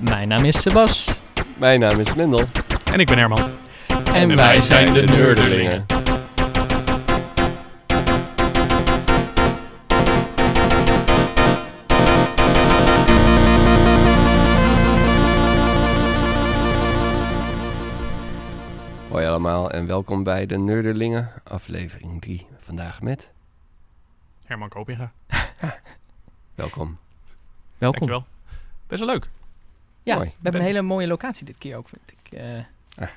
Mijn naam is Sebas. Mijn naam is Mendel. En ik ben Herman. En, wij zijn de Nerdelingen. Hoi allemaal en welkom bij de Nerdelingen, aflevering 3. Vandaag met, Herman Kopinga. welkom. Welkom. Dankjewel. Best wel leuk. Ja, Mooi. we hebben een hele mooie locatie dit keer ook, vind ik. Eh, Ah.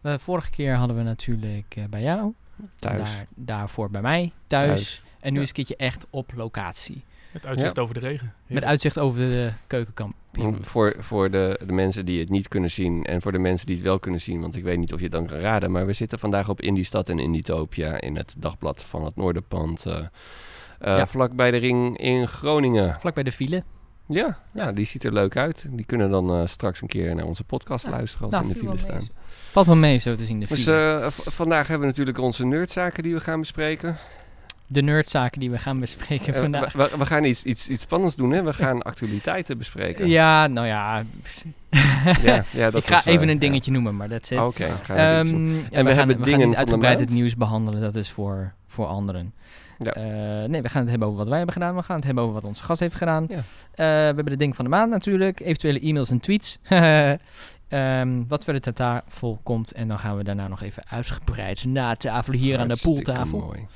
we- vorige keer hadden we natuurlijk eh, bij jou. Thuis. Daar, daarvoor bij mij, thuis. Thuis. En nu Ja. is het een keertje echt op locatie. Met uitzicht over de regen. Met uitzicht over de keukenkamp. Voor, voor de, de mensen die het niet kunnen zien en voor de mensen die het wel kunnen zien, want ik weet niet of je het dan kan raden, maar we zitten vandaag op Indie Stad en Indietopia in het dagblad van het Noorderpand. eh eh, Ja. Vlak bij de ring in Groningen. Vlak bij de file. Ja, ja, die ziet er leuk uit. Die kunnen dan eh, straks een keer naar onze podcast Ja. luisteren als Nou, ze in de file staan. Valt wel mee zo te zien, de Dus file. v- vandaag hebben we natuurlijk onze nerdzaken die we gaan bespreken. de nerdzaken die we gaan bespreken Eh, vandaag. we, gaan iets, iets, iets spannends doen, hè? We gaan actualiteiten bespreken. Ja, nou ja. ja, ja, dat ik ga even een ja. dingetje noemen, maar dat is het. Oké. Ehm, en we we, gaan, hebben we dingen gaan uitgebreid het nieuws behandelen. Dat is voor, voor anderen. Ja. Eh, nee, we gaan het hebben over wat wij hebben gedaan. We gaan het hebben over wat onze gast heeft gedaan. Ja. Eh, we hebben de ding van de maand natuurlijk. Eventuele e-mails en tweets. Ehm, wat verder ter tafel komt. En dan gaan we daarna nog even uitgebreid na tafel hier aan de pooltafel. mooi.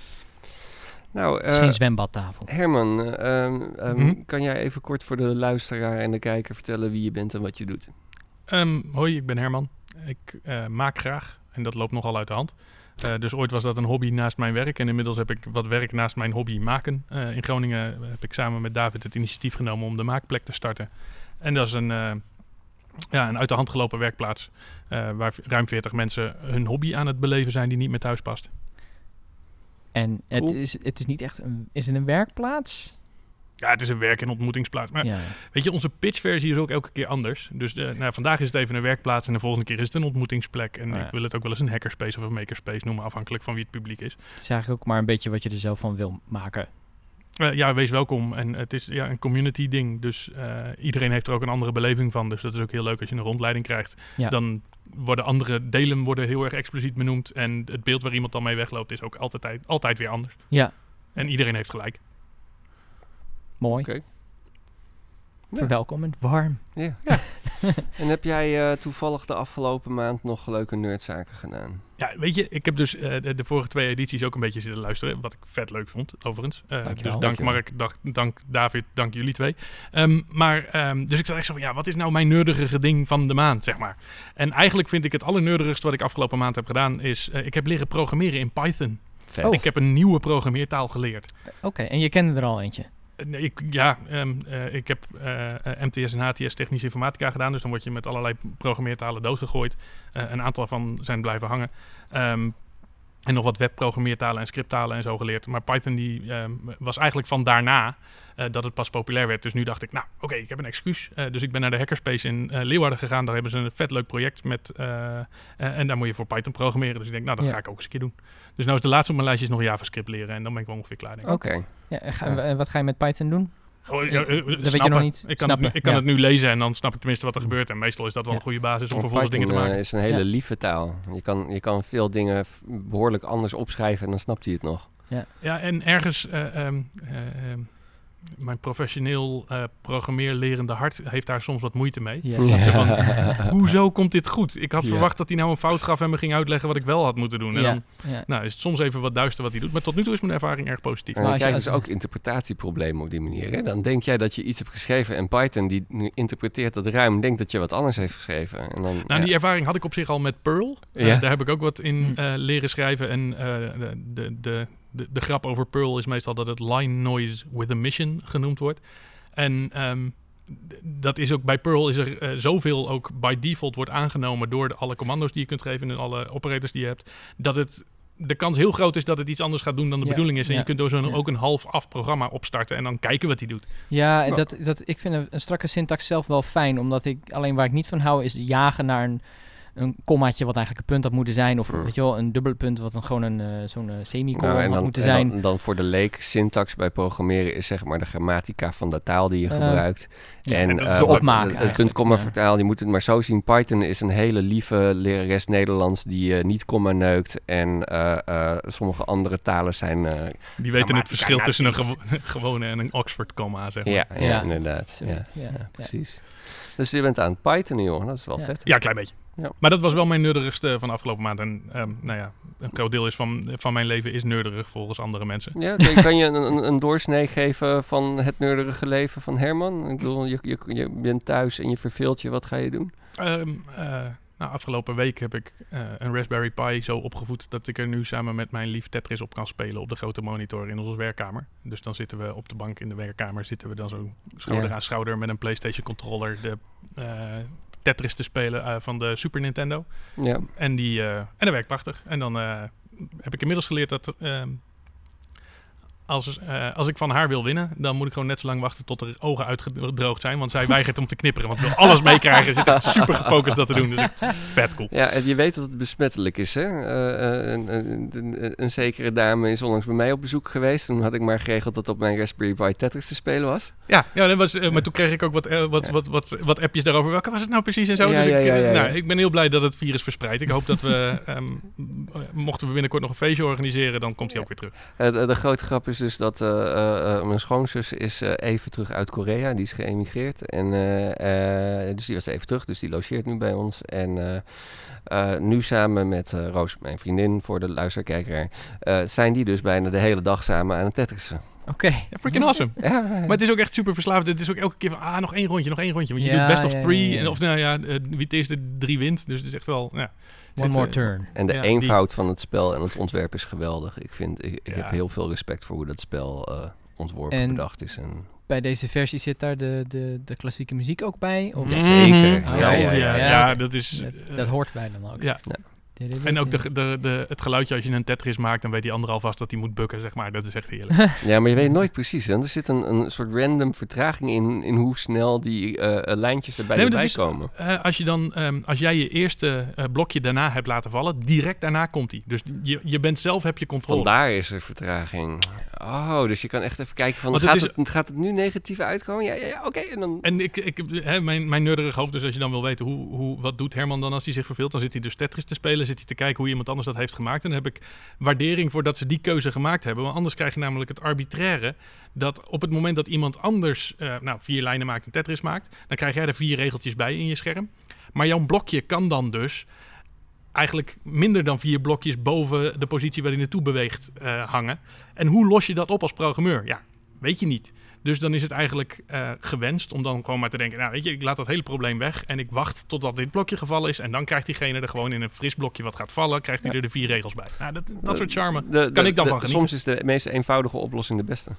Nou, Het is eh, geen zwembadtafel. Herman, eh, ehm, ehm, Mhm. kan jij even kort voor de luisteraar en de kijker vertellen wie je bent en wat je doet? Ehm, hoi, ik ben Herman. Ik eh, maak graag. En dat loopt nogal uit de hand. Eh, dus ooit was dat een hobby naast mijn werk. En inmiddels heb ik wat werk naast mijn hobby maken. Eh, in Groningen heb ik samen met David het initiatief genomen om de maakplek te starten. En dat is een, eh, ja, een uit de hand gelopen werkplaats. eh, waar ruim 40 mensen hun hobby aan het beleven zijn die niet meer thuis past. En het Cool. is, het is niet echt een... Is het een werkplaats? Ja, het is een werk- en ontmoetingsplaats. Maar Ja. Weet je, onze pitchversie is ook elke keer anders. Dus eh, nou, vandaag is het even een werkplaats en de volgende keer is het een ontmoetingsplek. En ja. ik wil het ook wel eens een hackerspace of een makerspace noemen, afhankelijk van wie het publiek is. Het is eigenlijk ook maar een beetje wat je er zelf van wil maken. Eh, ja, wees welkom. En het is ja, een community ding, dus eh, iedereen heeft er ook een andere beleving van. Dus dat is ook heel leuk als je een rondleiding krijgt. Ja. Dan worden andere delen worden heel erg expliciet benoemd. En het beeld waar iemand dan mee wegloopt is ook altijd, altijd weer anders. Ja, En iedereen heeft gelijk. Mooi. Oké. Ja. Verwelkomend, warm. Ja. en heb jij eh, toevallig de afgelopen maand nog leuke nerdzaken gedaan? Ja, weet je, ik heb dus eh, de, de vorige twee edities ook een beetje zitten luisteren. Wat ik vet leuk vond, overigens. Eh, Dankjewel. dus dank Dankjewel. Mark, dank David, dank jullie twee. Ehm, maar, ehm, dus ik zat echt zo van, ja, wat is nou mijn nerdige ding van de maand, zeg maar. En eigenlijk vind ik het allernerdigste wat ik afgelopen maand heb gedaan, is... ik heb leren programmeren in Python. Oh. Ik heb een nieuwe programmeertaal geleerd. Oké, en je kende er al eentje. Eh, ja, ehm, eh, ik heb eh, MTS en HTS technische informatica gedaan. Dus dan word je met allerlei programmeertalen doodgegooid. Eh, een aantal van zijn blijven hangen. Ehm, en nog wat webprogrammeertalen en scripttalen en zo geleerd. Maar Python die, ehm, was eigenlijk van daarna eh, dat het pas populair werd. Dus nu dacht ik, nou oké, ik heb een excuus. Eh, dus ik ben naar de Hackerspace in eh, Leeuwarden gegaan. Daar hebben ze een vet leuk project met... en daar moet je voor Python programmeren. Dus ik denk, nou dat Ja. ga ik ook eens een keer doen. Dus nou is de laatste op mijn lijstje is nog JavaScript leren. En dan ben ik wel ongeveer klaar. Oké. Ja, en ga- Ja. en wat ga je met Python doen? Gewoon, ja, eh, dat weet je nog niet. Ik kan, het, nu- Snappen, ik kan ja. het nu lezen en dan snap ik tenminste wat er gebeurt. En meestal is dat wel Ja. een goede basis om vervolgens dingen te maken. eh, is een hele Ja. lieve taal. Je kan, je kan veel dingen behoorlijk anders opschrijven en dan snapt hij het nog. Ja, en ergens, eh, ehm, eh, ehm, mijn professioneel eh programmeerlerende hart heeft daar soms wat moeite mee. Ja. Hoezo komt dit goed? Ik had Ja. verwacht dat hij nou een fout gaf en me ging uitleggen wat ik wel had moeten doen. En Ja, dan ja. nou, is het soms even wat duister wat hij doet. Maar tot nu toe is mijn ervaring erg positief. Maar dan krijg je dus ook interpretatieproblemen op die manier. Hè? Dan denk jij dat je iets hebt geschreven en Python die nu interpreteert dat ruim denkt dat je wat anders heeft geschreven. En dan, Nou, ja. die ervaring had ik op zich al met Perl. Eh, daar heb ik ook wat in Hm. eh, leren schrijven. En eh, de, de, de, de, de grap over Perl is meestal dat het line noise with a mission genoemd wordt. En ehm, dat is ook bij Perl is er eh, zoveel ook by default wordt aangenomen door de, alle commando's die je kunt geven en alle operators die je hebt, dat het de kans heel groot is dat het iets anders gaat doen dan de Ja, bedoeling is. En ja, je kunt door zo'n ja. ook een half af programma opstarten en dan kijken wat hij doet. Ja, Nou. dat, dat, ik vind een, een strakke syntax zelf wel fijn, omdat ik alleen waar ik niet van hou is jagen naar een, een kommaatje wat eigenlijk een punt had moeten zijn. Of Mm. weet je wel, een dubbele punt wat dan gewoon een, eh, zo'n eh, semicolon Nou, en had dan, moeten en zijn. dan, dan voor de leek, syntax bij programmeren is zeg maar de grammatica van de taal die je Eh, gebruikt. ja, en en eh, wat- opmaken het- puntkomma ja. vertaal, je moet het maar zo zien. Python is een hele lieve lerares Nederlands die niet komma neukt. En eh, eh, sommige andere talen zijn... eh, Die weten het verschil tussen een gewo- gewone en een Oxford comma, zeg maar. ja, ja, Ja. inderdaad. Ja, precies. Dus je bent aan het Python, joh. Dat is wel Ja. vet. Ja, een klein beetje. Ja. Maar dat was wel mijn nerdigste van afgelopen maand. En ehm, nou ja, een groot deel is van, van mijn leven is nerdig volgens andere mensen. Ja, kan je een, een, doorsnee geven van het nerdige leven van Herman? Ik bedoel, je, je, je bent thuis en je verveelt je. Wat ga je doen? Ehm, eh, nou, afgelopen week heb ik eh, een Raspberry Pi zo opgevoed dat ik er nu samen met mijn lief Tetris op kan spelen op de grote monitor in onze werkkamer. Dus dan zitten we op de bank in de werkkamer, zitten we dan zo schouder Ja. aan schouder met een PlayStation controller de eh, Tetris te spelen eh, van de Super Nintendo. Ja. En, die, eh, en dat werkt prachtig. En dan eh, heb ik inmiddels geleerd dat als, eh, als ik van haar wil winnen, dan moet ik gewoon net zo lang wachten tot haar ogen uitgedroogd zijn. Want zij weigert om te knipperen, want wil alles meekrijgen. Ze zit echt super gefocust dat te doen. Dus echt vet cool. Ja, en je weet dat het besmettelijk is, hè? Eh, eh, een, een, een, een zekere dame is onlangs bij mij op bezoek geweest. Toen had ik maar geregeld dat op mijn Raspberry Pi Tetris te spelen was. Ja, ja dat was, maar toen kreeg ik ook wat, wat, wat, wat, wat appjes daarover. Welke was het nou precies en zo? Ja, dus ja, ik. Nou, ik ben heel blij dat het virus verspreidt. Ik hoop dat we, ehm, mochten we binnenkort nog een feestje organiseren, dan komt hij ook weer terug. De, de grote grap is dus dat eh, eh, eh, mijn schoonzus is even terug uit Korea. Die is geëmigreerd. En, dus die was even terug. Dus die logeert nu bij ons. En nu samen met Roos, mijn vriendin, voor de luisterkijker, zijn die dus bijna de hele dag samen aan het tetrissen. Oké. Ja, freaking awesome. Ja, Maar het is ook echt super verslavend. Het is ook elke keer van, ah, nog één rondje, nog één rondje. Want je Ja, doet best of ja, three. ja, ja. En, of nou ja, eh, wie het eerste drie wint. Dus het is echt wel, ja. One more eh, turn. En de Ja, die- eenvoud van het spel en het ontwerp is geweldig. Ik, vind, ik, ik Ja. heb heel veel respect voor hoe dat spel eh, ontworpen, En- bedacht is. En, Bij deze versie zit daar de, de, de klassieke muziek ook bij? Of Ja, zeker. Mhm. Ja, Ja, ja, ja, ja. ja, dat is... dat, dat hoort bij dan ook. Ja. En ook de, de, de, het geluidje als je een Tetris maakt, dan weet die ander alvast dat hij moet bukken, zeg maar. Dat is echt heerlijk. ja, maar je weet nooit precies. Hè? Er zit een, een soort random vertraging in, in hoe snel die eh, eh, lijntjes erbij, Nee, erbij is- komen. Eh, als, je dan, ehm, als jij je eerste eh, blokje daarna hebt laten vallen, direct daarna komt hij. Dus je, je bent zelf, heb je controle. Vandaar is er vertraging. Oh, dus je kan echt even kijken van, het gaat is- het, gaat het nu negatief uitkomen? Ja, ja, ja oké. En dan... En ik, ik, hè, mijn, mijn hoofd, dus als je dan wil weten hoe, hoe, wat doet Herman dan als hij zich verveelt, dan zit hij dus Tetris te spelen, zit hij te kijken hoe iemand anders dat heeft gemaakt. En dan heb ik waardering voor dat ze die keuze gemaakt hebben. Want anders krijg je namelijk het arbitraire dat op het moment dat iemand anders eh, nou, vier lijnen maakt en Tetris maakt, dan krijg jij er vier regeltjes bij in je scherm. Maar jouw blokje kan dan dus eigenlijk minder dan vier blokjes boven de positie waar hij naartoe beweegt eh, hangen. En hoe los je dat op als programmeur? Ja, weet je niet. Dus dan is het eigenlijk eh, gewenst om dan gewoon maar te denken... nou weet je, ik laat dat hele probleem weg... en ik wacht totdat dit blokje gevallen is... en dan krijgt diegene er gewoon in een fris blokje wat gaat vallen... krijgt hij er de vier regels bij. Nou, dat, dat soort charme. De- kan de- ik dan de- van genieten. Soms is de meest eenvoudige oplossing de beste.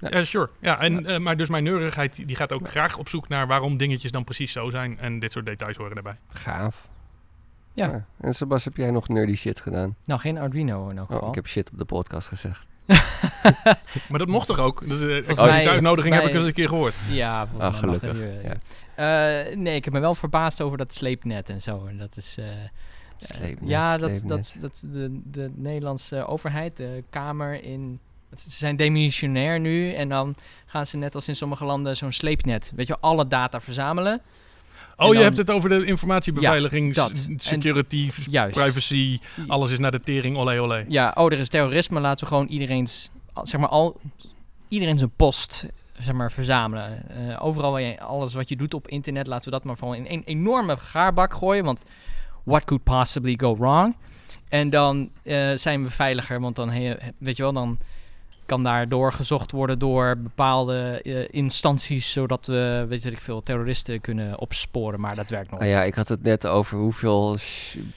Ja, sure. Ja, en, eh, maar dus mijn neurigheid die gaat ook graag op zoek naar... waarom dingetjes dan precies zo zijn... en dit soort details horen erbij. Gaaf. Ja. En Sebas, heb jij nog nerdy shit gedaan? Nou, geen Arduino in elk geval. Oh, ik heb shit op de podcast gezegd. Maar dat mocht toch ook? Dus, uh, Volgens mij, mij- uitnodiging heb ik eens een keer gehoord. Ja, volgens Ah, gelukkig, nu, ja. eh, nee, ik heb me wel verbaasd over dat sleepnet en zo. En dat is... eh, eh, Sleepnet, ja, dat, sleepnet. dat, dat de, de Nederlandse overheid, de Kamer in... Ze zijn demissionair nu en dan gaan ze net als in sommige landen zo'n sleepnet. Weet je, alle data verzamelen. Oh, je hebt het over de informatiebeveiliging, Ja, dat. s- En- security, Juist. privacy. Alles is naar de tering, olé olé. Ja, oh, er is terrorisme. Laten we gewoon iedereen's, al- zeg maar, al, iedereen zijn post, zeg maar, verzamelen. Eh, overal waar je, alles wat je doet op internet, laten we dat maar gewoon in een enorme gaarbak gooien. Want what could possibly go wrong? En dan eh, zijn we veiliger, want dan, he- weet je wel, dan kan daardoor gezocht worden door bepaalde eh, instanties, zodat we, weet ik veel, terroristen kunnen opsporen. Maar dat werkt nooit. Ah ja, ik had het net over hoeveel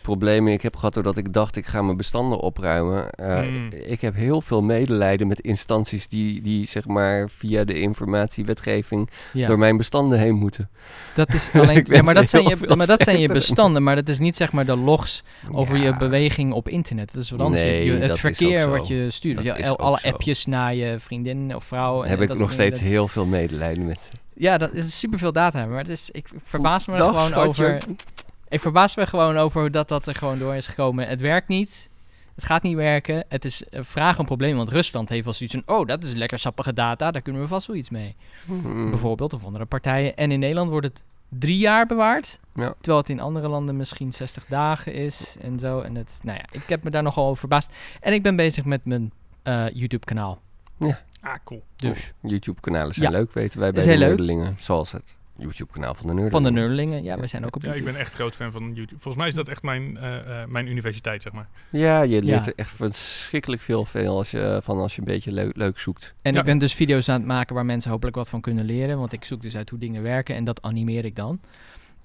problemen ik heb gehad doordat ik dacht ik ga mijn bestanden opruimen. Eh, Hmm. Ik heb heel veel medelijden met instanties die, die zeg maar via de informatiewetgeving Ja. door mijn bestanden heen moeten. Dat is alleen, ja, maar, dat zijn je, maar dat zijn je bestanden, maar dat is niet zeg maar de logs over je beweging op internet. Dat is wat anders. Nee, je, het verkeer wat je stuurt. Alle zo. Appjes naar je vriendin of vrouw. En heb ik dat nog steeds heel veel medelijden met. dat- Ja, dat het is superveel data, maar het is, ik verbaas me er Dag, gewoon schatje. over. ik verbaas me gewoon over hoe dat, dat er gewoon door is gekomen. Het werkt niet. Het gaat niet werken. Het is een vraag een probleem, want Rusland heeft wel zoiets van... oh, dat is lekker sappige data, daar kunnen we vast wel iets mee. Mm. Bijvoorbeeld, of andere partijen. En in Nederland wordt het drie jaar bewaard. Ja. Terwijl het in andere landen misschien 60 dagen is en zo. En het, nou ja, ik heb me daar nogal over verbaasd. En ik ben bezig met mijn eh, YouTube-kanaal. Ah, cool. Dus YouTube-kanalen zijn Ja. leuk, weten wij bij Is de heel leuk. Nerdelingen. Zoals het YouTube-kanaal van de Nerdelingen. van de Nerdlingen. Ja, wij zijn ook op Ja, ik YouTube. ben echt groot fan van YouTube. Volgens mij is dat echt mijn, eh, eh, mijn universiteit, zeg maar. Ja, je leert Ja. er echt verschrikkelijk veel veel als je, van als je een beetje leuk, leuk zoekt. En Ja. ik ben dus video's aan het maken waar mensen hopelijk wat van kunnen leren. Want ik zoek dus uit hoe dingen werken en dat animeer ik dan.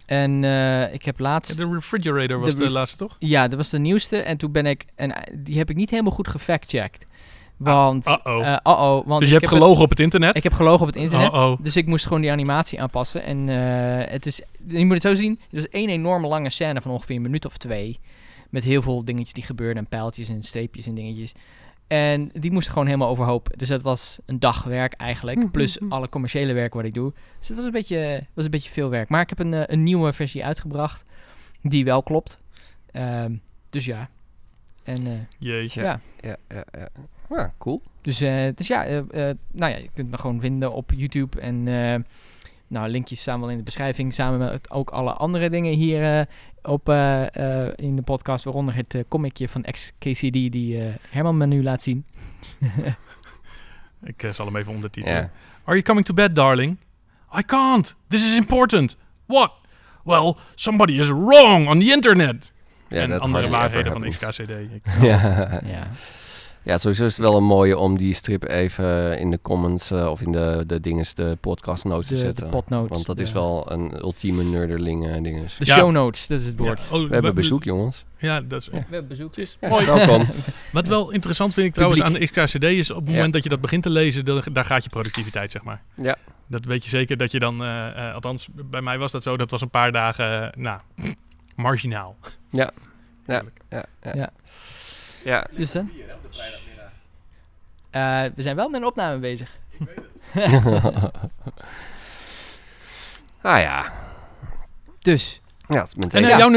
En eh, ik heb laatst... De refrigerator was De laatste, toch? Ja, dat was de nieuwste. En toen ben ik... En eh, die heb ik niet helemaal goed gefactcheckt. Want... uh-oh. eh, uh-oh, want dus je hebt heb gelogen het- op het internet? Ik heb gelogen op het internet. Uh-oh. Dus ik moest gewoon die animatie aanpassen. En het is... Je moet het zo zien. Het is één enorme lange scène van ongeveer een minuut of twee. Met heel veel dingetjes die gebeurden. En pijltjes en streepjes en dingetjes. En die moest gewoon helemaal overhoop. Dus dat was een dag werk eigenlijk. Plus alle commerciële werk wat ik doe. Dus het was een beetje, was een beetje veel werk. Maar ik heb een, eh, een nieuwe versie uitgebracht. Die wel klopt. Ehm, dus ja. En eh, Jeetje. ja. Ja, ja, ja. Ja, cool. Dus, eh, dus ja, eh, eh, nou ja, je kunt me gewoon vinden op YouTube. En eh, nou, linkjes staan wel in de beschrijving. Samen met ook alle andere dingen hier eh, op, eh, eh, in de podcast. Waaronder het comicje van XKCD die eh, Herman me nu laat zien. Ik zal hem even ondertitelen. Ja. Are you coming to bed, darling? I can't. This is important. What? Well, somebody is wrong on the internet. Ja, en dat andere waarheden van. XKCD. Ja. Ja. Ja, sowieso is het wel een mooie om die strip even in de comments eh, of in de, de dinges, de podcast notes te De, de zetten. potnotes. Want dat is wel een ultieme nerderling eh, dinges. De Ja. show notes, dat is het woord. Ja, oh, We hebben bezoek, jongens. Ja, dat is... Ja. We hebben bezoek. Ja, Mooi. Welkom. Wat wel interessant vind ik trouwens Publiek. aan de XKCD is op het Ja. moment dat je dat begint te lezen, dan, daar gaat je productiviteit, zeg maar. Ja. Dat weet je zeker dat je dan, eh, eh, althans bij mij was dat zo, dat was een paar dagen, nou, marginaal. Ja. Ja. Eigenlijk. Ja. Ja. Ja. ja. Dus dan? Eh, we zijn wel met een opname bezig. ah ja. Dus, Ja, het is En eh, Ja, jouw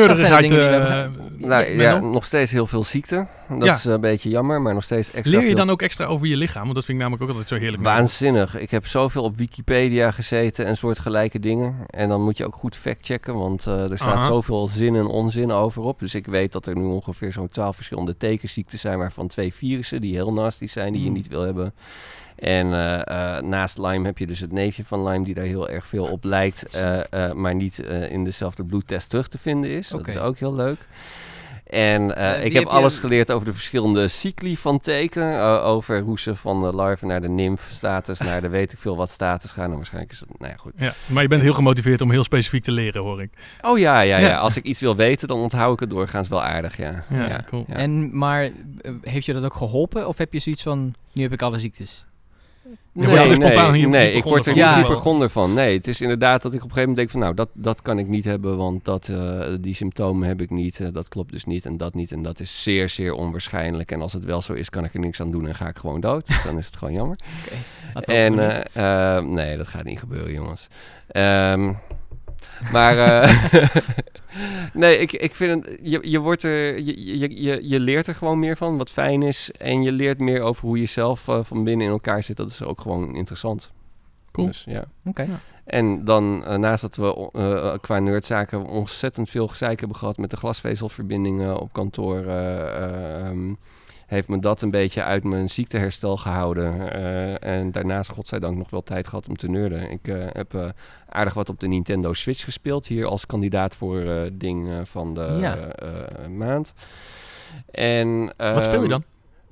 die we eh, hebben. nou, ja, nog steeds heel veel ziekte. Dat Ja. is een beetje jammer, maar nog steeds extra leer je veel dan ook extra over je lichaam? Want dat vind ik namelijk ook altijd zo heerlijk. Waanzinnig. Ik heb zoveel op Wikipedia gezeten en soortgelijke dingen. En dan moet je ook goed factchecken, want eh, er staat Aha. zoveel zin en onzin over op. Dus ik weet dat er nu ongeveer zo'n twaalf verschillende tekenziekten zijn, waarvan twee virussen die heel nasty zijn, die je Mm. niet wil hebben. En eh, eh, naast Lyme heb je dus het neefje van Lyme, die daar heel erg veel op lijkt, eh, eh, maar niet eh, in dezelfde bloedtest terug te vinden is. Dat is ook heel leuk. En eh, Eh, ik heb je- alles geleerd over de verschillende cycli van teken. eh, over hoe ze van de larve naar de nymf status, naar de weet ik veel wat status gaan. En waarschijnlijk is dat, nou ja, goed. Ja, maar je bent heel gemotiveerd om heel specifiek te leren, hoor ik. Oh ja, ja, ja, Ja. Als ik iets wil weten, dan onthoud ik het doorgaans wel aardig, ja. Ja, cool. ja. En, maar heeft je dat ook geholpen? Of heb je zoiets van, nu heb ik alle ziektes? Hier nee, ik word er niet hypergonder van. Nee, het is inderdaad dat ik op een gegeven moment denk van... nou, dat, dat kan ik niet hebben, want dat, eh, die symptomen heb ik niet. eh, dat klopt dus niet en dat niet. En dat is zeer, zeer onwaarschijnlijk. En als het wel zo is, kan ik er niks aan doen en ga ik gewoon dood. Dus dan is het gewoon jammer. En eh, eh, nee, dat gaat niet gebeuren, jongens. Ehm, maar eh, nee, ik, ik vind het, je, je, wordt er, je, je, je, je leert er gewoon meer van, wat fijn is. En je leert meer over hoe je zelf eh, van binnen in elkaar zit. Dat is ook gewoon interessant. Cool. Dus, ja. Oké. Ja. En dan, eh, naast dat we eh, qua nerdzaken ontzettend veel gezeik hebben gehad met de glasvezelverbindingen op kantoor, ehm, heeft me dat een beetje uit mijn ziekteherstel gehouden. Eh, en daarnaast, godzijdank, nog wel tijd gehad om te nerden. Ik eh, heb eh, aardig wat op de Nintendo Switch gespeeld, hier als kandidaat voor eh ding eh, van de Ja. eh, maand. En, Wat speel je ehm, dan?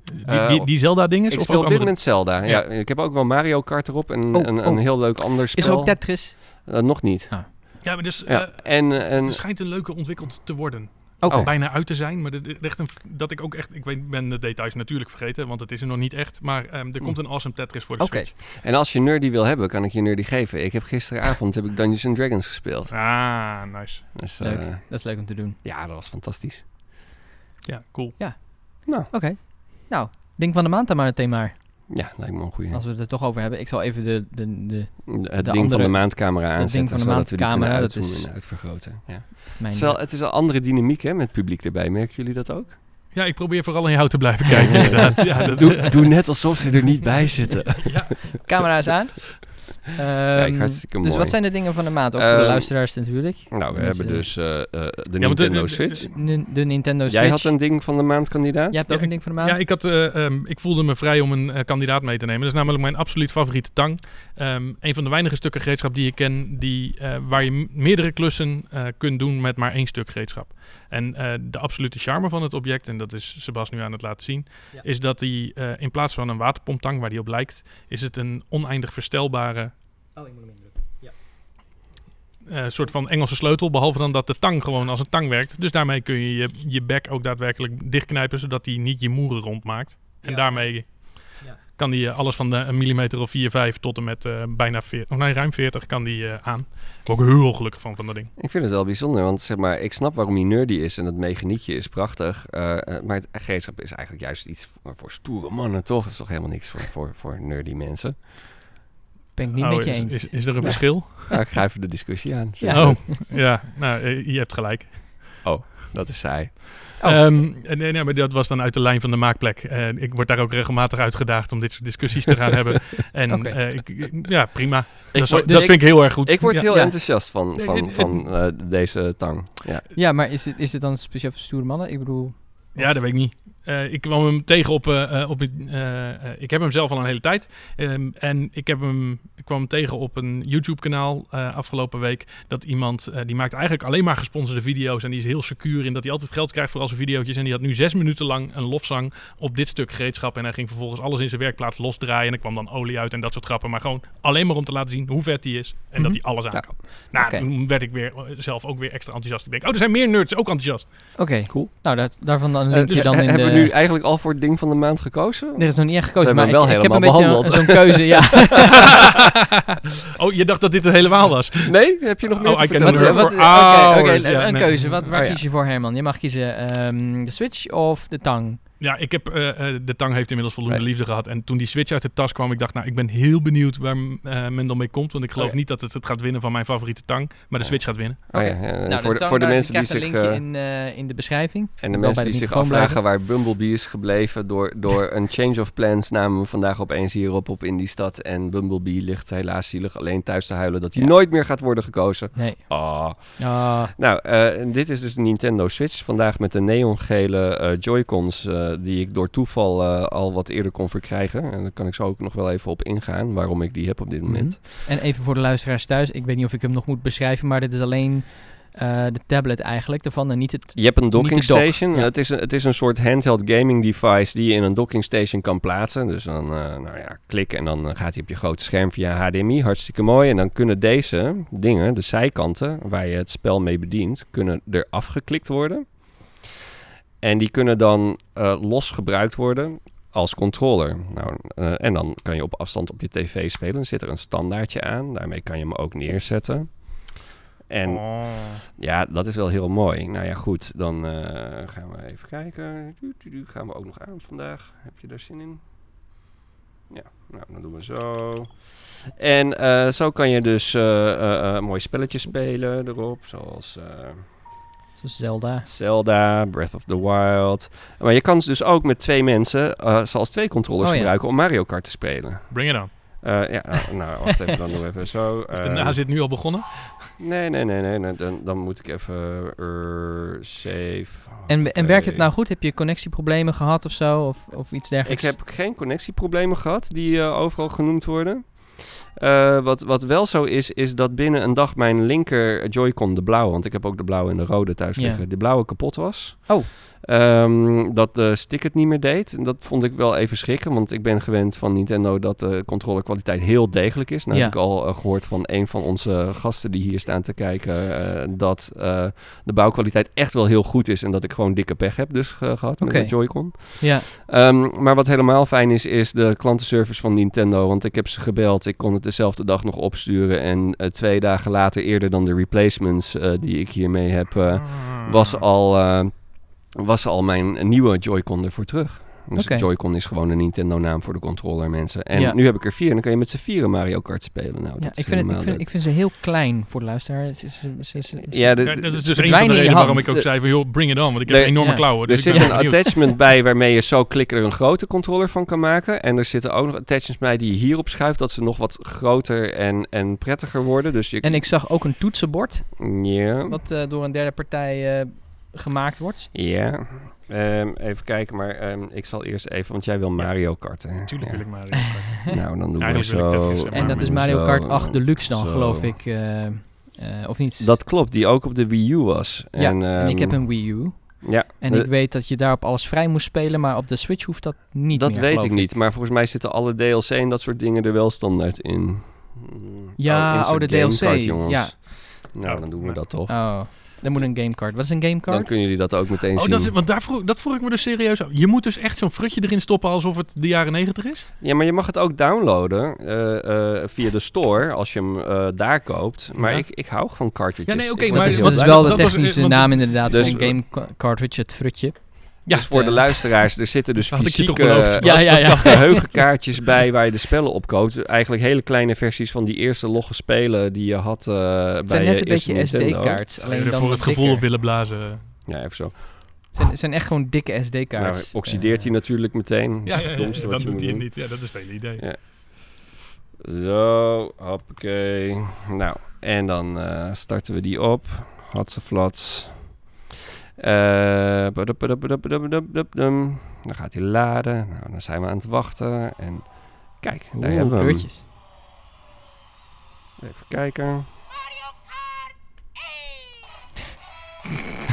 Die, die, die Zelda-dinges? Ik of speel ook op dit andere? moment Zelda. Ja. Ja. ik heb ook wel Mario Kart erop en Oh, een, een oh. heel leuk ander spel. Is er ook Tetris? Nog niet. Ja, maar dus, Ja. en, en er schijnt een leuke ontwikkeld te worden. Oké. Oh. Bijna uit te zijn, maar echt een, dat ik ook echt... Ik weet, ben de details natuurlijk vergeten, want het is er nog niet echt. Maar ehm, er komt een awesome Tetris voor de Oké. Switch. En als je nerdy wil hebben, kan ik je nerdy geven. Ik heb gisteravond heb ik Dungeons and Dragons gespeeld. Ah, nice. Dus, Leuk. eh, Dat is leuk om te doen. ja, dat was fantastisch. Ja, cool. Oké. Nou, ding van de maand dan maar meteen maar. Ja, lijkt me een goede. Als we het er toch over hebben. Ik zal even de, de, de Het de ding van andere- de maandcamera ding aanzetten, van de zodat we die kunnen maandcamera, dat is- en uitvergroten. Ja. Het, is wel, het is een andere dynamiek hè, met publiek erbij. Merken jullie dat ook? Ja, ik probeer vooral in jou te blijven kijken, inderdaad. Ja, dat, Doe, doe net alsof ze er niet bij zitten. ja. Camera is aan. Kijk, Ehm, dus mooi. wat zijn de dingen van de maand? Ook voor de Ehm, luisteraars natuurlijk. Nou, we hebben dus eh, eh, de Nintendo de- de- Switch. De, de Nintendo Switch. Jij had een ding van de maand kandidaat? Jij hebt ook Ja, een ding van de maand? Ja, ik, had, eh, ehm, ik voelde me vrij om een eh, kandidaat mee te nemen. Dat is namelijk mijn absoluut favoriete tang. Ehm, een van de weinige stukken gereedschap die ik ken die, eh, waar je meerdere klussen eh, kunt doen met maar één stuk gereedschap. En eh, de absolute charme van het object, en dat is Sebas nu aan het laten zien, Ja. is dat hij eh, in plaats van een waterpomptang waar die op lijkt, is het een oneindig verstelbare Oh, ik moet hem indrukken. eh, soort van Engelse sleutel. Behalve dan dat de tang gewoon als een tang werkt. Dus daarmee kun je je, je bek ook daadwerkelijk dichtknijpen, zodat hij niet je moeren rondmaakt. En Ja. daarmee Ja. kan hij alles van de, een millimeter of 4, 5 tot en met eh, bijna 40, of nee, ruim 40 kan die eh, aan. Ik ben ook heel gelukkig van, van dat ding. Ik vind het wel bijzonder, want zeg maar, ik snap waarom hij nerdy is en dat mechaniekje is prachtig. eh, eh, maar het gereedschap is eigenlijk juist iets voor, voor stoere mannen, toch? Het is toch helemaal niks voor, voor, voor nerdy mensen? Ben ik niet Oh, met je is, eens. Is, is er een verschil? Nou, ik ga even de discussie aan. Ja. Oh, ja. Nou, eh, je hebt gelijk. Dat is saai. Oh. Ehm, en- nee, nee, maar dat was dan uit de lijn van de maakplek. En ik word daar ook regelmatig uitgedaagd om dit soort discussies te gaan hebben. En Oké. eh, ik, ja, prima. dat is- word- dat dus vind ik heel erg goed. Ik word Ja. heel Ja. enthousiast van, van, van eh, deze tang. Ja. Ja, maar is het, is het dan speciaal voor stoere mannen? Ik bedoel... Ja, dat weet ik niet. Eh, ik kwam hem tegen op... eh, eh, op ik heb hem zelf al een hele tijd. Ehm, en ik, heb hem, ik kwam hem tegen op een YouTube-kanaal afgelopen week. Dat iemand... die maakt eigenlijk alleen maar gesponsorde video's. En die is heel secuur in dat hij altijd geld krijgt voor al zijn video's. En die had nu zes minuten lang een lofzang op dit stuk gereedschap. En hij ging vervolgens alles in zijn werkplaats losdraaien. En er kwam dan olie uit en dat soort grappen. Maar gewoon alleen maar om te laten zien hoe vet hij is. En dat Mhm. hij alles aan Ja. kan. Nou, toen werd ik weer, zelf ook weer extra enthousiast. Ik denk, oh, er zijn meer nerds ook enthousiast. Oké, Cool. nou daar, daarvan dan een linkje dus dan in de... nu eigenlijk al voor het ding van de maand gekozen? Er is nog niet echt Ze gekozen, maar hebben ik, hem ik wel heb een helemaal beetje behandeld. zo'n keuze, ja. oh, je dacht dat dit het helemaal was. Nee? Heb je nog meer Oh, te vertellen? for Oké, oké, hours. een- Ja, een nee. keuze. Wat, waar Oh, ja. kies je voor, Herman? Je mag kiezen ehm, de Switch of de Tang. Ja, ik heb, eh, eh, de tang heeft inmiddels voldoende Nee. liefde gehad. En toen die Switch uit de tas kwam, ik dacht, nou, ik ben heel benieuwd waar eh, men dan mee komt. Want ik geloof Oh, ja. niet dat het het gaat winnen van mijn favoriete tang. Maar de Ja. Switch gaat winnen. Oh, ja, Nou, voor, de, voor de mensen die zich, een eh, linkje in, eh, in de beschrijving. en de mensen bij die zich afvragen waar Bumblebee is gebleven door, door een change of plans namen we vandaag opeens hierop op in die stad. En Bumblebee ligt helaas zielig alleen thuis te huilen dat hij Ja. nooit meer gaat worden gekozen. Nee. Ah. Ah, Nou, eh, dit is dus de Nintendo Switch. Vandaag met de neongele eh Joy-Cons die ik door toeval eh, al wat eerder kon verkrijgen. En daar kan ik zo ook nog wel even op ingaan waarom ik die heb op dit moment. En even voor de luisteraars thuis. Ik weet niet of ik hem nog moet beschrijven, maar dit is alleen eh, de tablet eigenlijk ervan en niet het... Je hebt een docking dock, station. ja. Het, is een, het is een soort handheld gaming device die je in een docking station kan plaatsen. Dus dan eh, nou ja, klik en dan eh, gaat hij op je grote scherm via HDMI. Hartstikke mooi. En dan kunnen deze dingen, de zijkanten waar je het spel mee bedient, kunnen er afgeklikt worden. En die kunnen dan eh, los gebruikt worden als controller. Nou, eh, en dan kan je op afstand op je tv spelen. Dan zit er een standaardje aan. Daarmee kan je hem ook neerzetten. En Oh. ja, dat is wel heel mooi. Nou ja, goed. Dan eh, gaan we even kijken. Gaan we ook nog aan vandaag. Heb je daar zin in? Ja, nou, dan doen we zo. En zo kan je dus mooie spelletjes spelen erop. Zoals Zoals Zelda. Zelda, Breath of the Wild. Maar je kan dus ook met twee mensen, eh zoals twee controllers Oh ja. gebruiken om Mario Kart te spelen. Bring it on. Eh, ja, nou, nou, wacht even, dan doen we even zo. Is de na zit nu al begonnen? Nee, nee, nee, nee. nee, Dan, dan moet ik even er save. En, en werkt het nou goed? Heb je connectieproblemen gehad of zo? Of, of iets Ik dergelijks? heb geen connectieproblemen gehad die eh, overal genoemd worden. Eh, wat, wat wel zo is, is dat binnen een dag mijn linker Joy-Con, de blauwe, want ik heb ook de blauwe en de rode thuis Ja. liggen, de blauwe kapot was. Oh. Ehm, dat de stick het niet meer deed. En dat vond ik wel even schrikken, want ik ben gewend van Nintendo dat de controlekwaliteit heel degelijk is. Nou Ja. heb ik al eh, gehoord van een van onze gasten die hier staan te kijken, eh, dat eh, de bouwkwaliteit echt wel heel goed is en dat ik gewoon dikke pech heb dus eh, gehad met de Joy-Con. Ja, Ehm, maar wat helemaal fijn is, is de klantenservice van Nintendo. Want ik heb ze gebeld. Ik kon het dezelfde dag nog opsturen. En twee dagen later, eerder dan de replacements die ik hiermee heb, was, al, was al mijn nieuwe Joy-Con ervoor terug. Dus Oké. Joy-Con is gewoon een Nintendo-naam voor de controller, mensen. En Ja. nu heb ik er vier en dan kan je met z'n vieren Mario Kart spelen. Nou, Ja, dat ik, is vind het, ik, vind, ik vind ze heel klein voor de luisteraar. Het is- ze- ze- ze- Ja, de- Ja, dat is dus een van de redenen waarom ik ook zei van, joh, bring it on. Want ik heb enorme ja. klauwen. Er Dus ik zit een attachment bij waarmee je zo klikken er een grote controller van kan maken. En er zitten ook nog attachments bij die je hierop schuift, dat ze nog wat groter en, en prettiger worden. Dus je, En ik zag ook een toetsenbord, ja, wat eh, door een derde partij eh, gemaakt wordt. ja. Ehm, even kijken, maar ehm, ik zal eerst even, want jij wil Mario Kart. Hè? Tuurlijk Ja. wil ik Mario Kart. Nou, dan doen we zo. Hè, En dat is Mario Kart 8 Deluxe dan, zo. geloof ik. eh, eh, of niet? Dat klopt, die ook op de Wii U was. ja, en, en ik heb ehm, een Wii U. Ja, En ik weet dat je daarop alles vrij moest spelen, maar op de Switch hoeft dat niet dat meer, weet ik niet, maar volgens mij zitten alle DLC en dat soort dingen er wel standaard in. Ja, oh, de gamecard, DLC, jongens. ja. Nou, Oh, dan doen we dat toch. Oh, dan moet een gamecard. Wat is een Dan gamecard? kunnen jullie dat ook meteen Oh, zien. dat, is, want daar vroeg, dat vroeg ik me dus serieus af. Je moet dus echt zo'n frutje erin stoppen alsof het de jaren negentig is? Ja, maar je mag het ook downloaden eh, eh, via de store als je hem eh, daar koopt. Maar Ja. ik, ik hou van cartridges. Ja, nee, oké, maar dat is, dat is wel de was- technische naam inderdaad Dus- van een game ca- cartridge, het frutje. Ja, dus voor de eh, luisteraars, er zitten dus fysieke beloofd. Ja, ja, ja. geheugenkaartjes bij waar je de spellen op koopt. Eigenlijk hele kleine versies van die eerste logge spelen die je had eh, bij Het zijn net een beetje. SD-kaarts. Alleen dan voor het gevoel op willen blazen. Ja, even zo. Het zijn, echt gewoon dikke Nou, SD-kaarts. oxideert hij natuurlijk meteen. Dat Ja, ja, je doet hij het niet. Ja, dat is het hele idee. Ja. Zo, hoppakee. Nou, en dan eh, starten we die op. Hatseflats. Eh, dan gaat hij laden. Nou, dan zijn we aan het wachten. En kijk, daar hebben we hem. kleurtjes. Even kijken.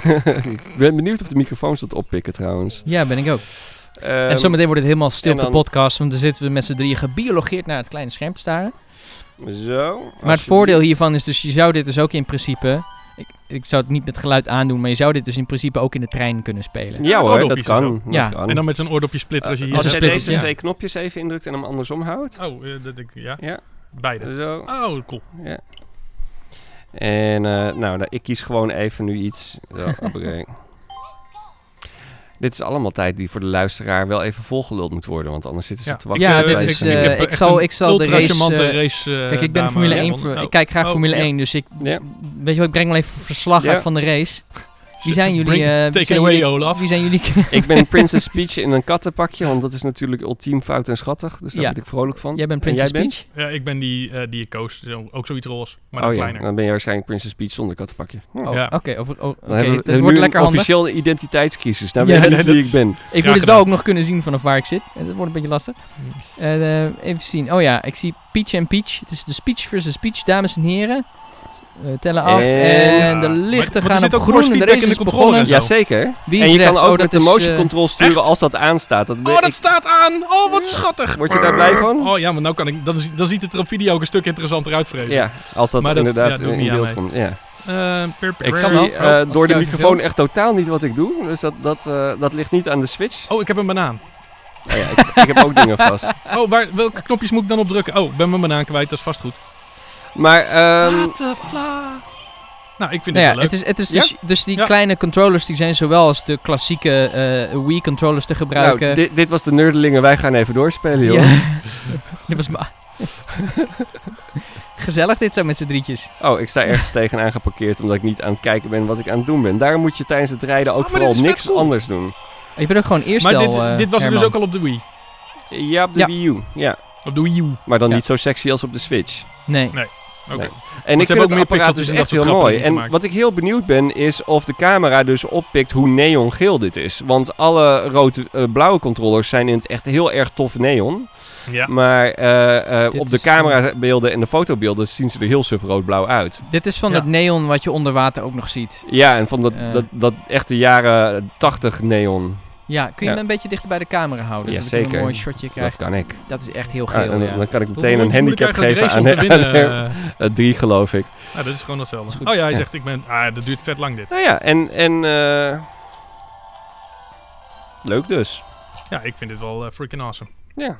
ik ben benieuwd of de microfoons dat oppikken trouwens. Ja, ben ik ook. en Ehm, zometeen wordt het helemaal stil op de podcast, want dan zitten we met z'n drieën gebiologeerd naar het kleine scherm te staren. Zo. Maar het voordeel hiervan is dus, je zou dit dus ook in principe... Ik, ik zou het niet met geluid aandoen, maar je zou dit dus in principe ook in de trein kunnen spelen. Ja hoor, dat kan. Dat Ja. kan. En dan met zo'n oordopje splitter als je hier Als je deze ja. twee knopjes even indrukt en hem andersom houdt. Oh, eh, dat ik, ja. Ja. Beide. Zo. Oh, cool. Ja. En eh, nou, nou, ik kies gewoon even nu iets. Zo. Dit is allemaal tijd die voor de luisteraar wel even volgeluld moet worden. Want anders zitten ze Ja. te wachten. Ja, dit is, eh, heb ik zal- een ik zal de race, eh, race, eh, Kijk, ik ben Formule aan. 1, Oh, voor- oh. ik kijk graag Oh, Formule ja. 1, dus ik, Ja. weet je wat, ik breng wel even verslag Ja. uit van de race. Wie zijn jullie? Bring- eh, wie take it zijn away, jullie, Olaf. Wie zijn jullie? Ik ben Princess Peach in een kattenpakje. Want dat is natuurlijk ultiem fout en schattig. Dus daar Ja. word ik vrolijk van. Jij bent En Princess bent? Peach? Ja, ik ben die, eh, die je koos. Ook zoiets roze, maar oh dan ja, kleiner. dan ben je waarschijnlijk Princess Peach zonder kattenpakje. Oh. Ja. oké. oh, dat we wordt nu lekker een handig. officiële identiteitscrisis. Nou Ja, weet je nee, niet wie ik ben. Ik moet het wel ook nog kunnen zien vanaf waar ik zit. Eh, Dat wordt een beetje lastig. Eh, even zien. Oh ja, ik zie Peach en Peach. Het is de Peach versus Peach, dames en heren. Eh, tellen af. En- En, de Maar- lichten maar er gaan zit op ook groen. de race in is de en zo. Jazeker. Wie En je rechts? kan ook Oh, met dat de motion eh, control sturen echt? als dat aanstaat. Dat Oh, dat ik- staat aan! Oh, wat schattig! Word je daar blij van? Oh ja, maar nou kan ik, dan, dan ziet het er op video ook een stuk interessanter uit, vrees. Ja, als dat, Maar dat- inderdaad ja, in beeld komt. Ja. Eh, per- per- Ik zie eh, door de microfoon echt totaal niet wat ik doe. Dus dat, dat, eh, dat ligt niet aan de switch. Oh, ik heb een banaan. Oh, ja, ik, ik heb ook dingen vast. Oh, waar, welke knopjes moet ik dan op drukken? Oh, ik ben mijn banaan kwijt, dat is vast goed. Maar ehm, What the fla? Nou, ik vind Nou ja, het wel leuk. het is, het is Ja? dus, dus die Ja. kleine controllers die zijn zowel als de klassieke eh, Wii controllers te gebruiken. nou, dit, dit was de nerdelingen. Wij gaan even doorspelen, joh. Ja. dit was ma- Gezellig dit zo met z'n drietjes. Oh, ik sta ergens tegenaan geparkeerd omdat ik niet aan het kijken ben wat ik aan het doen ben. Daarom moet je tijdens het rijden ook Oh, maar dit vooral niks cool. anders doen. Je bent ook gewoon eerst maar al, dit, eh, dit was er dus ook al op de Wii. Ja, op de Ja. Wii U. Ja, Op de Wii U. maar dan Ja. niet zo sexy als op de Switch. Nee. Nee. En ik vind ook het apparaat dus echt heel mooi. En wat ik heel benieuwd ben, is of de camera dus oppikt hoe neongeel dit is. Want alle rood-blauwe controllers zijn in het echt heel erg tof neon. Ja. Maar eh, eh, op de camerabeelden en de fotobeelden zien ze er heel suf rood-blauw uit. Dit is van Ja. het neon wat je onder water ook nog ziet. Ja, en van dat, Eh. dat, dat echte jaren 80 neon. Ja, kun je Ja. hem een beetje dichter bij de camera houden? Ja, zodat ik een mooi shotje krijg. Dat kan ik. Dat is echt heel Ah, geel, en dan, ja. dan kan ik meteen een handicap geven aan, winnen? eh, drie, geloof ik. Nou, dat is gewoon hetzelfde. Is. Oh ja, hij Ja. zegt ik ben... Ah, dat duurt vet lang dit. Nou ja, en, en eh, leuk dus. Ja, ik vind dit wel eh, freaking awesome. Ja.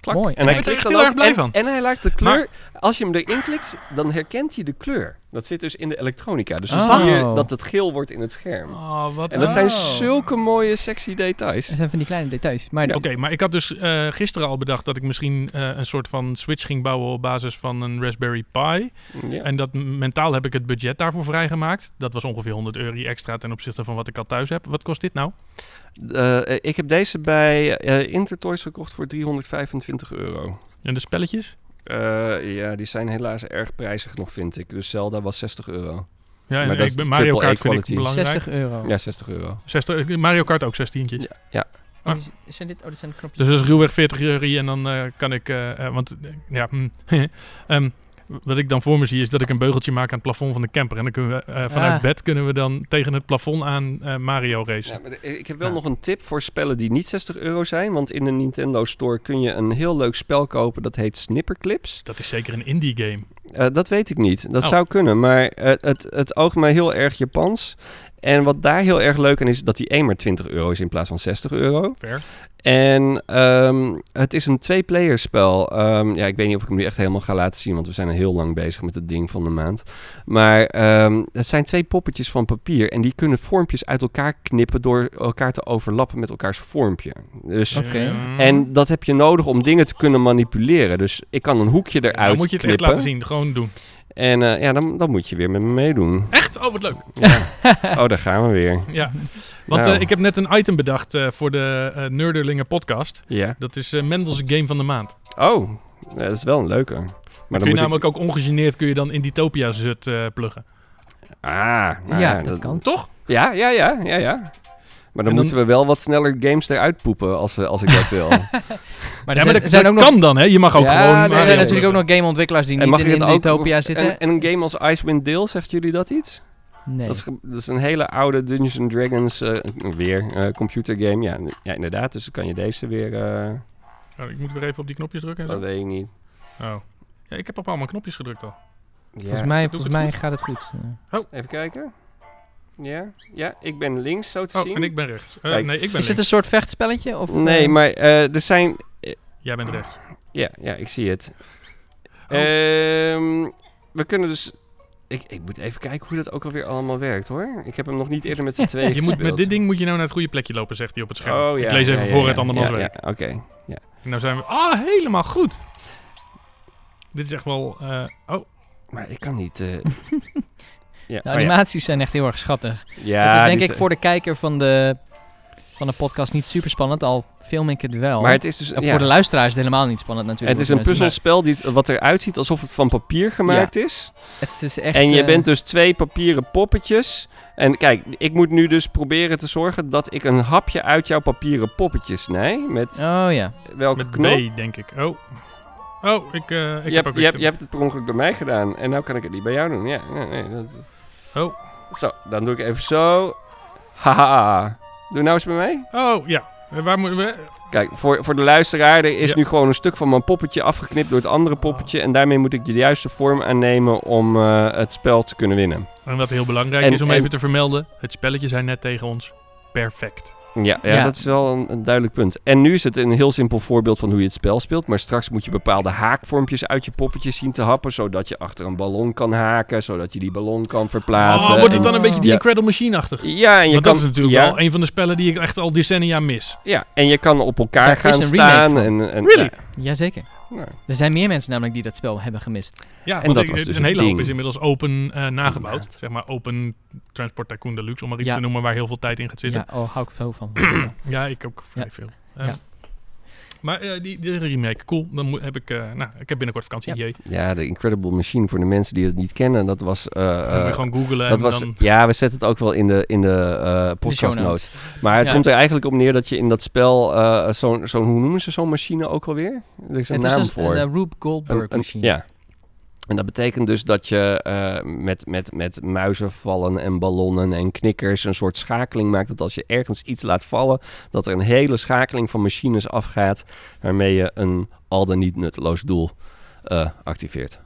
Klak. Mooi. En hij Ik ben er echt heel erg blij en, van. En hij laat de kleur, als je hem erin klikt, dan herkent hij de kleur. Dat zit dus in de elektronica. Dus Oh. dan zie je dat het geel wordt in het scherm. Oh, wat En dat Oh. zijn zulke mooie, sexy details. Dat zijn van die kleine details. Maar Oké, maar ik had dus eh, gisteren al bedacht dat ik misschien eh, een soort van switch ging bouwen op basis van een Raspberry Pi. Ja. En dat mentaal heb ik het budget daarvoor vrijgemaakt. Dat was ongeveer 100 euro extra ten opzichte van wat ik al thuis heb. Wat kost dit nou? Eh, ik heb deze bij eh, Intertoys gekocht voor 325 euro. En de spelletjes? Eh, ja, die zijn helaas erg prijzig nog, vind ik. Dus Zelda was 60 euro. Ja, en Maar dat ik ben is Mario Kart vind ik quality. belangrijk. 60 euro. Ja, 60 euro. 60, Mario Kart ook 16. Ja, ja. Oh, die- zijn dit, oh, dit zijn de knopjes. Dus dat is ruwweg 40 euro en dan eh, kan ik, eh, eh, want eh, ja, hm, Ehm, wat ik dan voor me zie is dat ik een beugeltje maak aan het plafond van de camper. En dan kunnen we eh, vanuit Ah. bed kunnen we dan tegen het plafond aan eh, Mario racen. Ja, maar de- ik heb wel Ja. nog een tip voor spellen die niet 60 euro zijn. Want in de Nintendo Store kun je een heel leuk spel kopen. Dat heet Snipperclips. Dat is zeker een indie game. Eh, dat weet ik niet. Dat Oh. zou kunnen. Maar het, het oogt mij heel erg Japans. En wat daar heel erg leuk aan is, dat die 1 maar 20 euro is in plaats van 60 euro. Fair. En ehm, het is een twee-player spel. Ehm, ja, ik weet niet of ik hem nu echt helemaal ga laten zien, want we zijn al heel lang bezig met het ding van de maand. Maar ehm, het zijn twee poppetjes van papier en die kunnen vormpjes uit elkaar knippen door elkaar te overlappen met elkaars vormpje. Dus, Oké. En dat heb je nodig om dingen te kunnen manipuleren. Dus ik kan een hoekje eruit dan moet je het echt knippen. laten zien. Gewoon doen. En eh, ja, dan, dan moet je weer met me meedoen. Echt? Oh, wat leuk. Ja. oh, daar gaan we weer. Ja. Want Nou. eh, ik heb net een item bedacht eh, voor de eh Nerderlingen podcast. Ja. Dat is eh Mendels Game van de Maand. Oh, dat is wel een leuke. Maar dan kun je moet namelijk ook ongegeneerd kun je dan in die Topia zut eh, pluggen. Ah, nou ja, dat kan. Toch? Ja, ja, ja, ja, ja. Maar dan, dan- moeten we wel wat sneller games eruit poepen als, we- als ik dat wil. Maar er ja, maar dat, er zijn dat ook nog, kan dan, hè? Je mag ook Ja, gewoon... nee, er Mario zijn natuurlijk ook nog gameontwikkelaars die en niet in, in ook Utopia en, zitten. en een game als Icewind Dale, zegt jullie dat iets? nee. Dat, is, dat is een hele oude Dungeons and Dragons eh, weer eh computergame. Ja, ja, inderdaad. Dus dan kan je deze weer... eh, Oh, ik moet weer even op die knopjes drukken en dat zo. weet ik niet. Oh. Ja, ik heb op allemaal knopjes gedrukt al. volgens mij, volgens het mij goed. gaat het goed. Even kijken. Ja, ja, ik ben links zo te Oh, zien. en ik ben rechts. Eh, nee, ik ben Is het een soort vechtspelletje? Of, Nee, eh, maar eh, er zijn... Jij bent rechts. Ja, ja, ik zie het. Oh. Ehm, we kunnen dus... Ik, ik moet even kijken hoe dat ook alweer allemaal werkt, hoor. Ik heb hem nog niet eerder met z'n tweeën Je moet, met dit ding moet je nou naar het goede plekje lopen, zegt hij op het scherm. Oh, ja, ik lees even ja, ja, voor ja, het andermans ja, werk. Ja, Oké. En nou zijn we... Ah, helemaal goed. Dit is echt wel... eh, oh, Maar ik kan niet... eh, ja, De oh ja. animaties zijn echt heel erg schattig. Ja, het is denk ik zijn- voor de kijker van de, van de podcast niet super spannend, al film ik het wel. Maar het is dus... En voor de luisteraar is het helemaal niet spannend natuurlijk. het is een puzzelspel die, wat eruit ziet alsof het van papier gemaakt is. Het is echt... En je eh, bent dus twee papieren poppetjes. En kijk, ik moet nu dus proberen te zorgen dat ik een hapje uit jouw papieren poppetje snij. Met Oh ja. welke met knop? B, denk ik. Oh. Oh, ik, eh, ik je, heb hebt, ook je, hebt, je hebt het per ongeluk bij mij gedaan. En nou kan ik het niet bij jou doen. Ja, nee, nee, dat... Oh. Zo, dan doe ik even zo. Haha. Doe nou eens bij mij. Oh, ja. Waar moeten we... Kijk, voor, voor de luisteraar, er is Ja. nu gewoon een stuk van mijn poppetje afgeknipt door het andere poppetje. En daarmee moet ik de juiste vorm aannemen om eh, het spel te kunnen winnen. En wat heel belangrijk En- is om en- even te vermelden. Het spelletje zijn net tegen ons. Perfect. Ja, ja, Ja. dat is wel een, een duidelijk punt. En nu is het een heel simpel voorbeeld van hoe je het spel speelt. Maar straks moet je bepaalde haakvormpjes uit je poppetjes zien te happen. Zodat je achter een ballon kan haken. Zodat je die ballon kan verplaatsen. Oh, wordt het En- dan een beetje die Ja. Incredible Machine-achtig? Ja, en je Want kan, dat is natuurlijk ja, wel een van de spellen die ik echt al decennia mis. ja, en je kan op elkaar gaan staan. En, en, Really? Jazeker. Ja. Er zijn meer mensen namelijk die dat spel hebben gemist. Ja, En want dat ik- was een dus hele het hoop ding. is inmiddels open eh, nagebouwd. Zeg maar Open Transport Tycoon Deluxe, om maar iets Ja. te noemen waar heel veel tijd in gaat zitten. Ja, oh, hou ik veel van. Ja, ik ook vrij Ja. veel. Ehm, Ja. Maar eh, die, die remake, cool. Dan moet, heb ik, eh, nou, ik heb binnenkort vakantie. Ja. Ja, de Incredible Machine voor de mensen die het niet kennen. Dat was... eh, je eh, gewoon googlen dat en was, dan... ja, we zetten het ook wel in de, in de eh De podcast notes. Maar het Ja. komt er eigenlijk op neer dat je in dat spel eh, zo'n, zo'n, hoe noemen ze zo'n machine ook alweer? Er is een Het is naam een, voor. een, Rube Goldberg Een- een- machine. Ja. En dat betekent dus dat je eh, met, met, met muizenvallen en ballonnen en knikkers een soort schakeling maakt. Dat als je ergens iets laat vallen, dat er een hele schakeling van machines afgaat. Waarmee je een al dan niet nutteloos doel eh, activeert.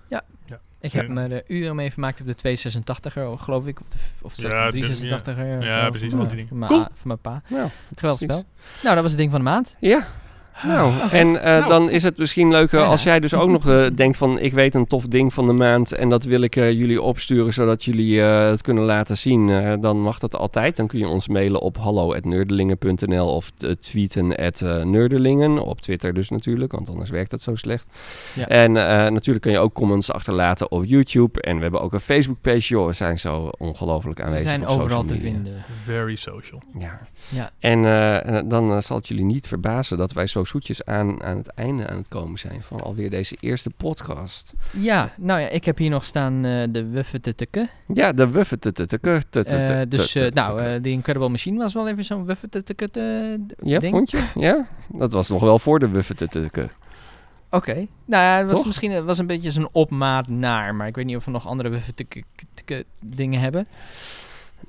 Ik heb Ja. me er uren mee vermaakt op de 286er, geloof ik. Of de, of Ja, de de- 386er. ja. Ja, precies, al die dingen. Van mijn, Cool. a- van mijn pa. Nou, Geweldig spel. Nou, dat was het ding van de maand. Ja, Nou, en eh, Nou. dan is het misschien leuk Ja. als jij dus ook nog eh, denkt van... ik weet een tof ding van de maand en dat wil ik eh, jullie opsturen... zodat jullie eh, het kunnen laten zien. Eh, dan mag dat altijd. Dan kun je ons mailen op hallo.nerdelingen.nl of tweeten at nerdelingen. Op Twitter dus natuurlijk, want anders werkt dat zo slecht. Ja. En eh, natuurlijk kun je ook comments achterlaten op YouTube. En we hebben ook een Facebookpage. Joh, we zijn zo ongelooflijk We aanwezig zijn op overal te vinden. Very social. Ja. Ja. En eh, dan zal het jullie niet verbazen dat wij zo zoetjes aan, aan het einde aan het komen zijn van alweer deze eerste podcast. Ja, nou ja, ik heb hier nog staan eh, de wuffetutukke. Ja, de wuffet. Eh dus, eh, nou, The Incredible Machine was wel even zo'n wuffetutukke ja, ding. vond je? Ja, dat was nog wel voor de wuffet. Oké. Nou ja, het was Toch? misschien het was een beetje zo'n opmaat naar, maar ik weet niet of we nog andere dingen hebben.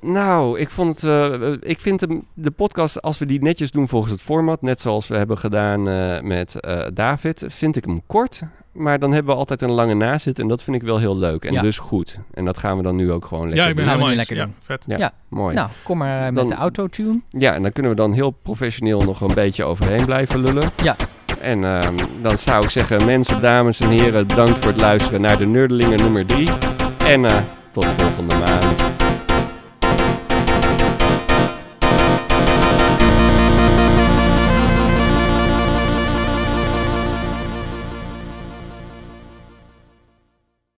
Nou, ik vond het. eh, ik vind hem, de podcast, als we die netjes doen volgens het format, net zoals we hebben gedaan eh, met eh, David, vind ik hem kort. Maar dan hebben we altijd een lange nazit en dat vind ik wel heel leuk. En Ja. dus goed. En dat gaan we dan nu ook gewoon lekker Ja, ik ben doen. Gaan we helemaal nu eens. lekker Ja, vet. Ja, Ja. mooi. Nou, kom maar met Dan- de autotune. Ja, en dan kunnen we dan heel professioneel nog een beetje overheen blijven lullen. Ja. En ehm, dan zou ik zeggen, mensen, dames en heren, bedankt voor het luisteren naar de Nerdelingen nummer 3. En eh, tot volgende maand.